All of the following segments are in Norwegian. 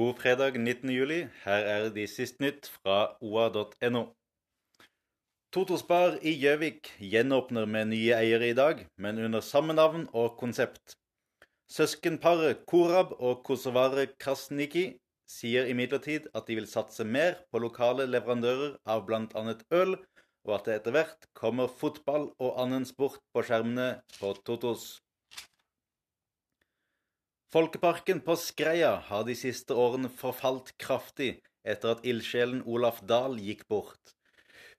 God fredag 19. juli. Her er de siste nytt fra oa.no. Totospar i Gjøvik gjenåpner med nye eiere i dag, men under samme navn og konsept. Søskenparet Korab og Kosovare Krasniki sier imidlertid at de vil satse mer på lokale leverandører av bl.a. øl, og at det etter hvert kommer fotball og annen sport på skjermene på Totos. Folkeparken på Skreia har de siste årene forfalt kraftig etter at ildsjelen Olaf Dahl gikk bort.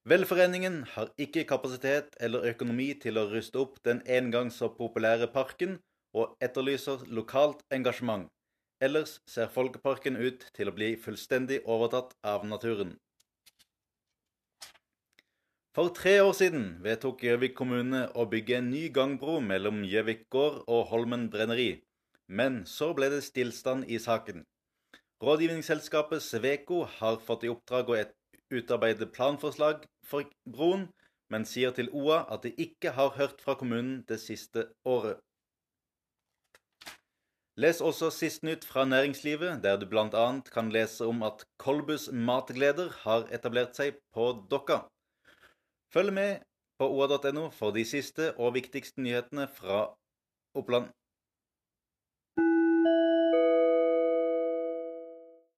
Velforeningen har ikke kapasitet eller økonomi til å ruste opp den en gang så populære parken, og etterlyser lokalt engasjement. Ellers ser Folkeparken ut til å bli fullstendig overtatt av naturen. For tre år siden vedtok Gjøvik kommune å bygge en ny gangbro mellom Gjøvik gård og Holmen brenneri. Men så ble det stillstand i saken. Rådgivningsselskapet Sveko har fått i oppdrag å utarbeide planforslag for broen, men sier til OA at de ikke har hørt fra kommunen det siste året. Les også sist nytt fra næringslivet, der du bl.a. kan lese om at Kolbus Matgleder har etablert seg på Dokka. Følg med på oa.no for de siste og viktigste nyhetene fra Oppland.